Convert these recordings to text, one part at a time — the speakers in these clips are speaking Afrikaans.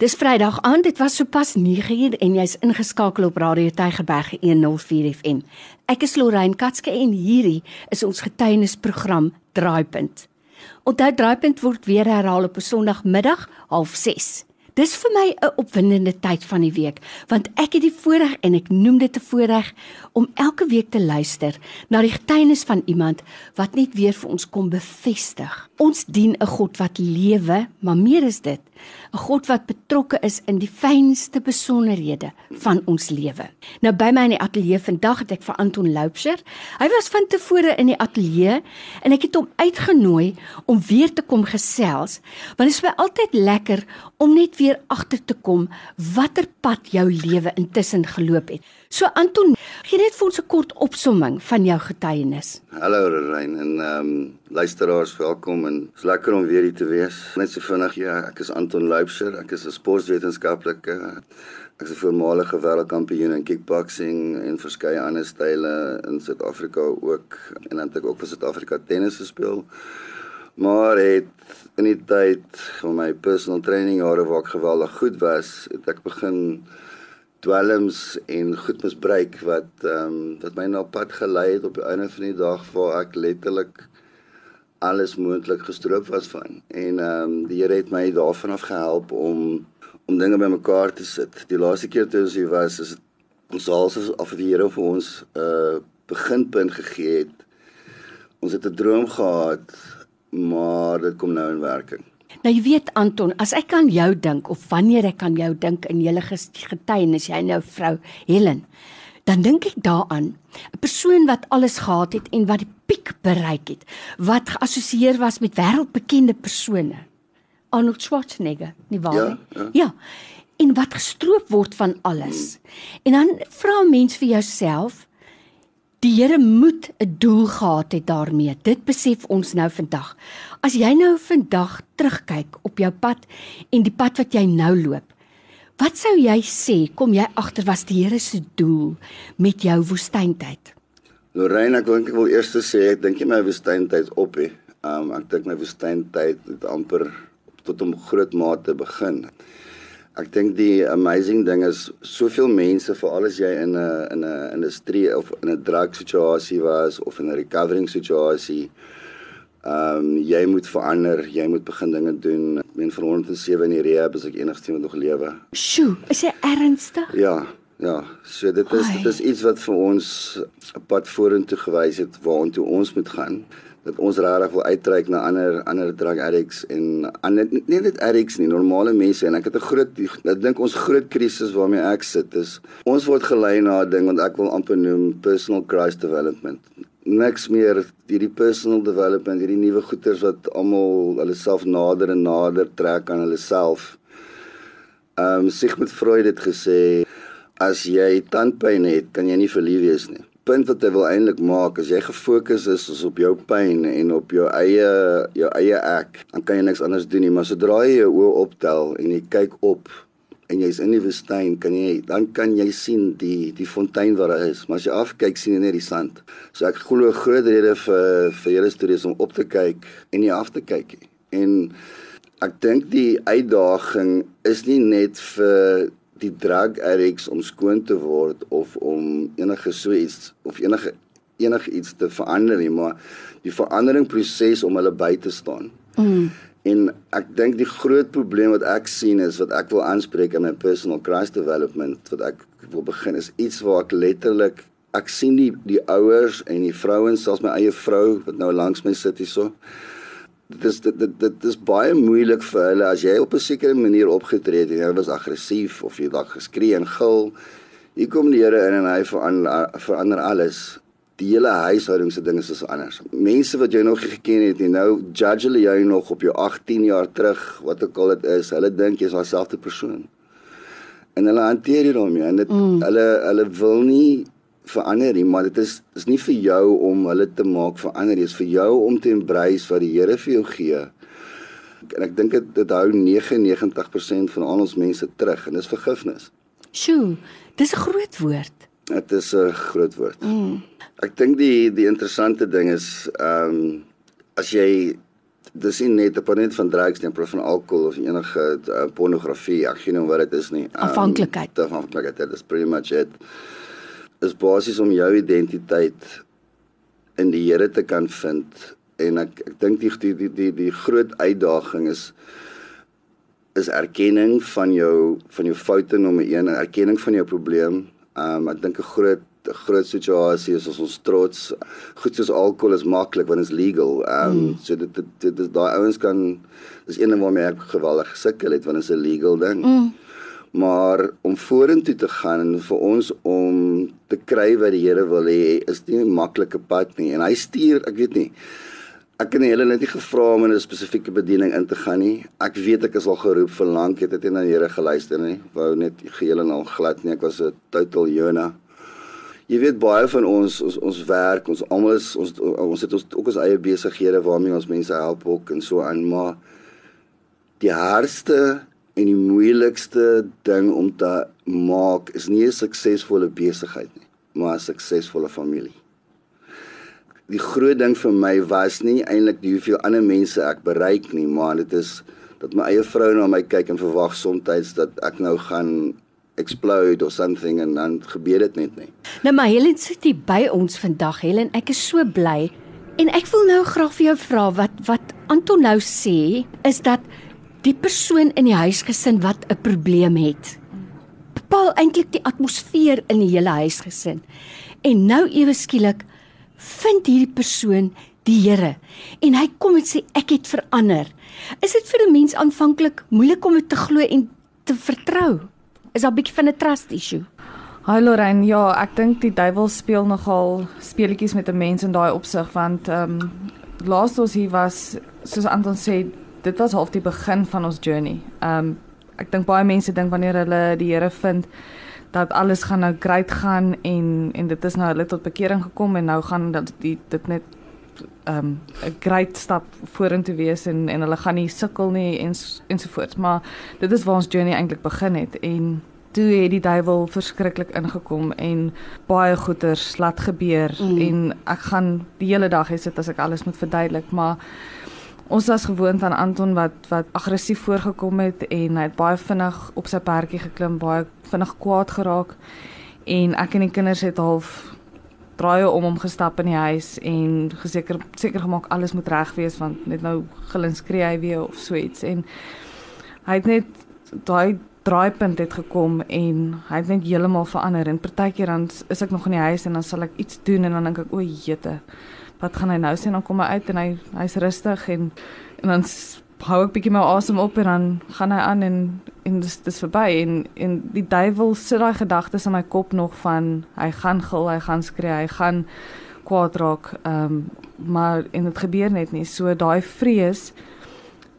Dis Vrydag aand, dit was sopas 9uur en jy's ingeskakel op Radio Tygerberg 104 FM. Ek is Lorraine Katske en hierdie is ons getuienisprogram Draaipunt. Onthou Draaipunt word weer herhaal op 'n Sondagmiddag 06:30. Dis vir my 'n opwindende tyd van die week, want ek het die voorreg en ek noem dit 'n voorreg om elke week te luister na die getuienis van iemand wat net weer vir ons kom bevestig. Ons dien 'n God wat lewe, maar meer is dit, 'n God wat betrokke is in die fynste besonderhede van ons lewe. Nou by my in die ateljee vandag het ek vir Anton Loupsher. Hy was van tevore in die ateljee en ek het hom uitgenooi om weer te kom gesels, want dit is my altyd lekker om net weer agter te kom watter pad jou lewe intussen geloop het. So Anton, gee net vir ons 'n kort opsomming van jou getuienis. Hallo Rein en ehm um, luisteraars, welkom en is lekker om weer hier te wees. Net so vinnig, ja, ek is Anton Loupsher, ek is 'n sportwetenskaplike. Ek is 'n voormalige wêreldkampioen in kickboxing en verskeie ander style in Suid-Afrika ook en dan het ek ook vir Suid-Afrika tennis gespeel. Maar het in die tyd van my personal training jare waar ek geweldig goed was, het ek begin dwelms en goed misbruik wat ehm um, wat my na pad gelei het op die einde van die dag waar ek letterlik alles moontlik gestroop was van. En ehm um, die Here het my daarvan af gehelp om om dinge bymekaar te sit. Die laaste keer toe ons hier was, is ons hals af die Here vir ons 'n uh, beginpunt gegee het. Ons het 'n droom gehad, maar dit kom nou in werking. Nou jy weet Anton, as ek aan jou dink of wanneer ek aan jou dink in julle getuienis, jy nou vrou Helen, dan dink ek daaraan 'n persoon wat alles gehad het en wat die piek bereik het, wat geassosieer was met wêreldbekende persone. Arnold Schwarzenegger, nie waar nie? Ja, ja. ja. En wat gestroop word van alles. Hmm. En dan vra 'n mens vir jouself, Die Here moet 'n doel gehad het daarmee. Dit besef ons nou vandag. As jy nou vandag terugkyk op jou pad en die pad wat jy nou loop, wat sou jy sê kom jy agter was die Here se doel met jou woestyntyd? Lorraine, ek dink ek wil eers sê ek dink jy my woestyntyd op hè. Um ek dink my woestyntyd het amper tot 'n groot mate begin. Ek dink die amazing ding is soveel mense veral as jy in 'n in 'n industrie of in 'n drug situasie was of in 'n recovering situasie. Ehm um, jy moet verander, jy moet begin dinge doen. Ek meen vir 107 in die rehab is ek enigste wat nog lewe. Sjoe, is jy ernstig? Ja, ja. So dit is Ai. dit is iets wat vir ons 'n pad vorentoe gewys het waartoe ons moet gaan dat ons regtig wil uitreik na ander ander drug addicts en ander nie net addicts nie, normale mense en ek het 'n groot ek dink ons groot krisis waarmee ek sit is ons word gelei na 'n ding wat ek wil amper noem personal crisis development. Niks meer hierdie personal development, hierdie nuwe goeters wat almal hulle self nader en nader trek aan hulle self. Ehm um, Sigmund Freud het gesê as jy tandpyn het, kan jy nie verlief wees nie punt wat hy wil eintlik maak as jy gefokus is, is op jou pyn en op jou eie jou eie ek, dan kan jy niks anders doen nie, maar sodra jy jou oë optel en jy kyk op en jy's in die woestyn, kan jy dan kan jy sien die die fontein wat daar is, maar as jy afkyk sien jy net die sand. So ek glo 'n groot rede vir vir julle stories om op te kyk en nie af te kyk nie. En ek dink die uitdaging is nie net vir die drug addicts om skoon te word of om enige so iets of enige enige iets te verander nie, maar die verandering proses om hulle by te staan. Mm. En ek dink die groot probleem wat ek sien is wat ek wil aanspreek in my personal crisis development wat ek wil begin is iets waar ek letterlik ek sien die die ouers en die vrouens selfs my eie vrou wat nou langs my sit hierso dit is dit dit dit is baie moeilik vir hulle as jy op 'n sekere manier opgetree het en jy was aggressief of jy dalk geskree en gil. Hier kom die Here in en hy verander verander alles. Die hele huishouding se dinge is anders. Mense wat jy nog nie geken het nie, nou judge hulle jou nog op jou 18 jaar terug, wat ook al dit is. Hulle dink jy's dieselfde persoon. En hulle hanteer dit daarmee en dit mm. hulle hulle wil nie verander nie, maar dit is is nie vir jou om hulle te maak verander nie, dit is vir jou om te embrace wat die Here vir jou gee. En ek dink dit dit hou 99% van al ons mense terug en dis vergifnis. Sjoe, dis 'n groot woord. Dit is 'n groot woord. Mm. Ek dink die die interessante ding is ehm um, as jy dis nie net 'n panet van drugs nie, maar van alkohol of enige uh, pornografie, ek weet nie wat dit is nie. Um, afhanklikheid. Afhanklikheid, dit is pretty much it. Is basies om jou identiteit in die Here te kan vind en ek ek dink die die die die die groot uitdaging is is erkenning van jou van jou foute nommer 1, erkenning van jou probleem. Um ek dink 'n groot 'n groot situasie is ons trots. Goed soos alkohol is maklik want dit is legal. Um mm. so dit dit, dit, dit daai ouens kan dis een ding waarmee ek geweldig gesukkel het want dit is 'n legal ding. Mm. Maar om vorentoe te gaan en vir ons om te kry wat die Here wil hê, is nie 'n maklike pad nie. En hy stuur, ek weet nie Ek het hulle net nie gevra om in 'n spesifieke bediening in te gaan nie. Ek weet ek is al geroep vir lank, het dit na die Here geluister nie. Wou net geheel en al glad nie. Ek was 'n total Jona. Jy weet baie van ons ons ons werk, ons almal is ons ons het ons ook ons eie besighede waarmee ons mense help ook en so aan, maar die hardste en die moeilikste ding om te maak is nie 'n suksesvolle besigheid nie, maar 'n suksesvolle familie die groot ding vir my was nie eintlik die hoeveel ander mense ek bereik nie, maar dit is dat my eie vrou na my kyk en verwag soms dat ek nou gaan explode or something en dan gebeur dit net nie. Nou maar Helen sit hier by ons vandag. Helen, ek is so bly en ek wil nou graag vir jou vra wat wat Anton nou sê is dat die persoon in die huisgesin wat 'n probleem het bepaal eintlik die atmosfeer in die hele huisgesin. En nou ewe skielik vind hierdie persoon die Here en hy kom en sê ek het verander. Is dit vir 'n mens aanvanklik moeilik om dit te glo en te vertrou? Is daar 'n bietjie van 'n trust issue? Hi Lorraine, ja, ek dink die duiwel speel nogal speletjies met 'n mens in daai opsig want ehm um, laas ons hier was soos Anton sê, dit was half die begin van ons journey. Ehm um, ek dink baie mense dink wanneer hulle die Here vind dat alles gaan nou great gaan en en dit is nou hulle tot bekering gekom en nou gaan dat die dit net ehm um, 'n great stap vorentoe wees en en hulle gaan nie sukkel nie en ensovoorts maar dit is waar ons journey eintlik begin het en toe het die duiwel verskriklik ingekom en baie goeters laat gebeur mm. en ek gaan die hele dag hê sit as ek alles moet verduidelik maar Ons was gewoond aan Anton wat wat aggressief voorgekom het en hy het baie vinnig op sy perdjie geklim, baie vinnig kwaad geraak. En ek en die kinders het half draaie om hom gestap in die huis en geseker seker gemaak alles moet reg wees want net nou gelinskree hy weer of so iets. En hy het net daai draaipunt het gekom en hy het net heeltemal verander. En partykeer dan is ek nog in die huis en dan sal ek iets doen en dan dink ek o, jete wat gaan hy nou sê dan kom hy uit en hy hy's rustig en en dan hou ek bietjie my asem op en dan gaan hy aan en en dis dis verby en en die duiwel sit daai gedagtes in my kop nog van hy gaan gil, hy gaan skree, hy gaan kwaad raak. Ehm um, maar en dit gebeur net nie. So daai vrees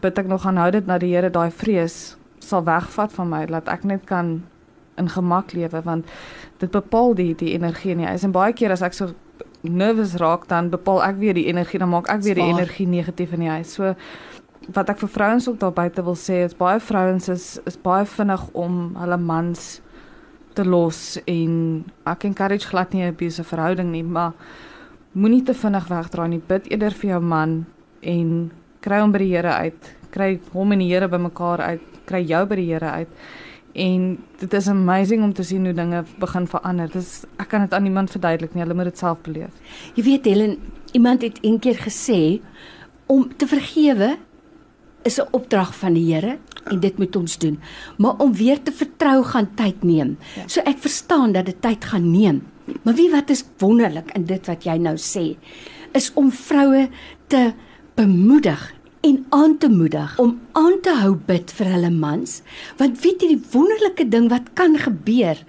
bid ek nog aanhou dit na die Here daai vrees sal wegvat van my dat ek net kan in gemak lewe want dit bepaal die die energie in die huis en baie keer as ek so nervous raak dan bepaal ek weer die energie dan maak ek weer die energie negatief in die huis. So wat ek vir vrouens ook daar buite wil sê is baie vrouens is is baie vinnig om hulle mans te los en ek encourage glad nie 'n bese verhouding nie, maar moenie te vinnig wegdraai nie. Bid eerder vir jou man en kry hom by die Here uit. Kry hom en die Here bymekaar uit. Kry jou by die Here uit en dit is amazing om te sien hoe dinge begin verander. Dis ek kan dit aan niemand verduidelik nie. Hulle moet dit self beleef. Jy weet Helen, iemand het eendag gesê om te vergewe is 'n opdrag van die Here en dit moet ons doen. Maar om weer te vertrou gaan tyd neem. Ja. So ek verstaan dat dit tyd gaan neem. Maar wie wat is wonderlik in dit wat jy nou sê is om vroue te bemoedig en aan te moedig om aan te hou bid vir hulle mans want weet jy die wonderlike ding wat kan gebeur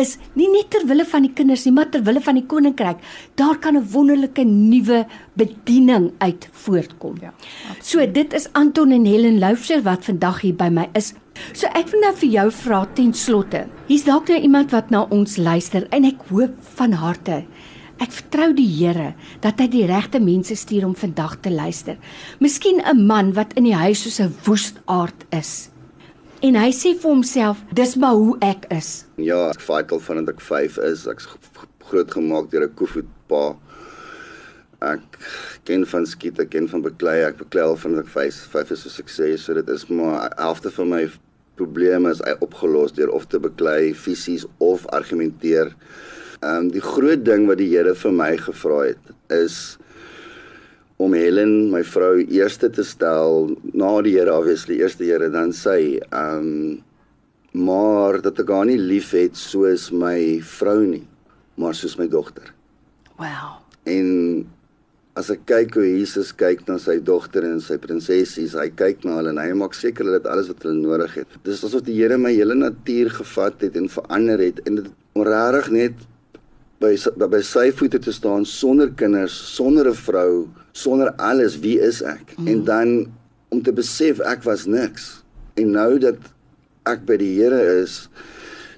is nie net ter wille van die kinders nie maar ter wille van die koninkryk daar kan 'n wonderlike nuwe bediening uit voortkom. Ja so dit is Anton en Helen Loufser wat vandag hier by my is. So ek wil nou vir jou vra ten slotte. Hier's dalk nou iemand wat na ons luister en ek hoop van harte Ek vertrou die Here dat hy die regte mense stuur om vandag te luister. Miskien 'n man wat in die huis soos 'n woestaard is. En hy sê vir homself, dis maar hoe ek is. Ja, ek fight al vandat ek 5 is. Ek's groot gemaak deur 'n koevoetpa. Ek ken van skiet, ek ken van beklei, ek beklei al van ek 5 5 is 'n sukses. So dit is maar helfte van my probleme is opgelos deur of te beklei fisies of argumenteer. Ehm um, die groot ding wat die Here vir my gevra het is om Helen, my vrou, eerste te stel na die Here obviously, eerste Here dan sy ehm um, maar dat ek haar nie liefhet soos my vrou nie, maar soos my dogter. Wow. En as ek kyk hoe Jesus kyk na sy dogter en sy prinsessies, hy kyk na hulle en hy maak seker hulle het alles wat hulle nodig het. Dis asof die Here my hele natuur gevat het en verander het en dit onregtig net by by sy voete te staan sonder kinders, sonder 'n vrou, sonder alles, wie is ek? Mm. En dan om te besef ek was niks. En nou dat ek by die Here is,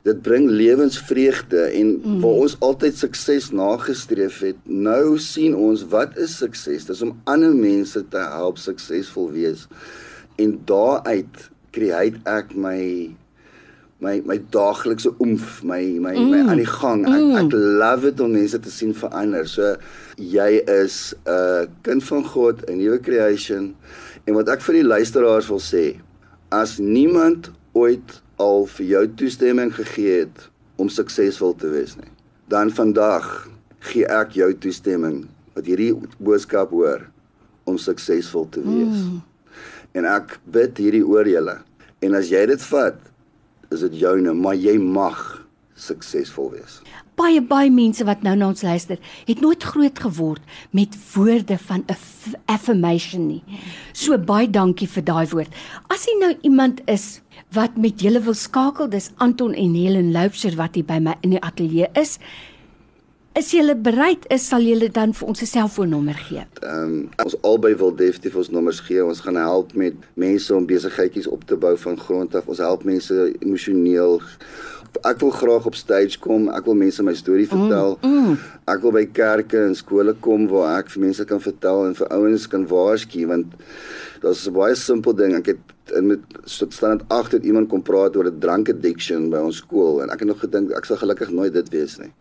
dit bring lewensvreugde en mm. waar ons altyd sukses nagestreef het, nou sien ons wat is sukses? Dis om ander mense te help suksesvol wees. En daaruit create ek my my my daaglikse oomf, my my mm. my aan die gang. Ek mm. ek love dit om mense te sien verander. So jy is 'n uh, kind van God, 'n nuwe creation. En wat ek vir die luisteraars wil sê, as niemand ooit al vir jou toestemming gegee het om suksesvol te wees nie, dan vandag gee ek jou toestemming wat hierdie boodskap hoor om suksesvol te wees. Mm. En ek bid hierdie oor julle. En as jy dit vat, is dit joune, maar jy mag suksesvol wees. Baie baie mense wat nou na ons luister, het nooit groot geword met woorde van 'n affirmation nie. So baie dankie vir daai woord. As jy nou iemand is wat met julle wil skakel, dis Anton en Helen Loupser wat hier by my in die ateljee is. Is julle bereid? Is sal julle dan vir ons 'n selfoonnommer gee? Ehm um, ons albei wil definitief ons nommers gee. Ons gaan help met mense om besigheidjies op te bou van grond af. Ons help mense emosioneel ek wil graag op stage kom. Ek wil mense my storie mm, vertel. Mm, mm. Ek wil by kerke en skole kom waar ek vir mense kan vertel en vir ouens kan waarsku want daar's 'n baie simpel ding. Ek het in met standaard 8 het iemand kom praat oor 'n drunk addiction by ons skool en ek het nog gedink ek sal gelukkig nooit dit wees nie.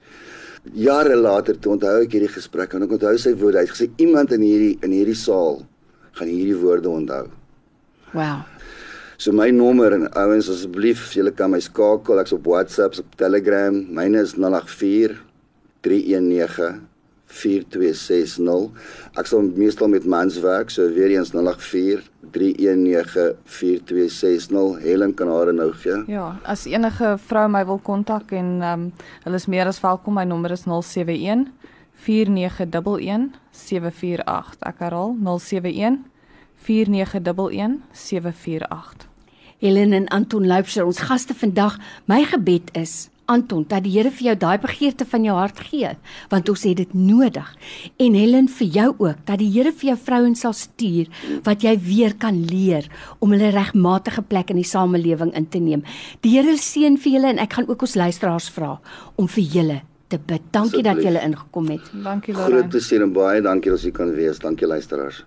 Jare later toe onthou ek hierdie gesprek en ek onthou sy woorde. Hy het gesê iemand in hierdie in hierdie saal gaan hierdie woorde onthou. Wow. So my nommer en ouens asseblief, julle kan my skakel. Ek's op WhatsApp, op Telegram. Myne is 084 319 4260. Ek sal meestal met mans werk, so weer eens 084 319 4260. Helen kan haar nou gee. Ja, as enige vrou my wil kontak en ehm um, hulle is meer as welkom. My nommer is 071 4911 748. Ek herhaal 071 4911 748. Helen en Anton Loupser, ons gaste vandag. My gebed is Anton, dat die Here vir jou daai begeerte van jou hart gee, want ons het dit nodig. En Helen vir jou ook, dat die Here vir jou vrouens sal stuur wat jy weer kan leer om hulle regmatige plek in die samelewing in te neem. Die Here seën vir julle en ek gaan ook ons luisteraars vra om vir julle te bid. Dankie dat julle ingekom het. Dankie Lorraine. Groot plesier en baie dankie dat jy kan wees. Dankie luisteraars.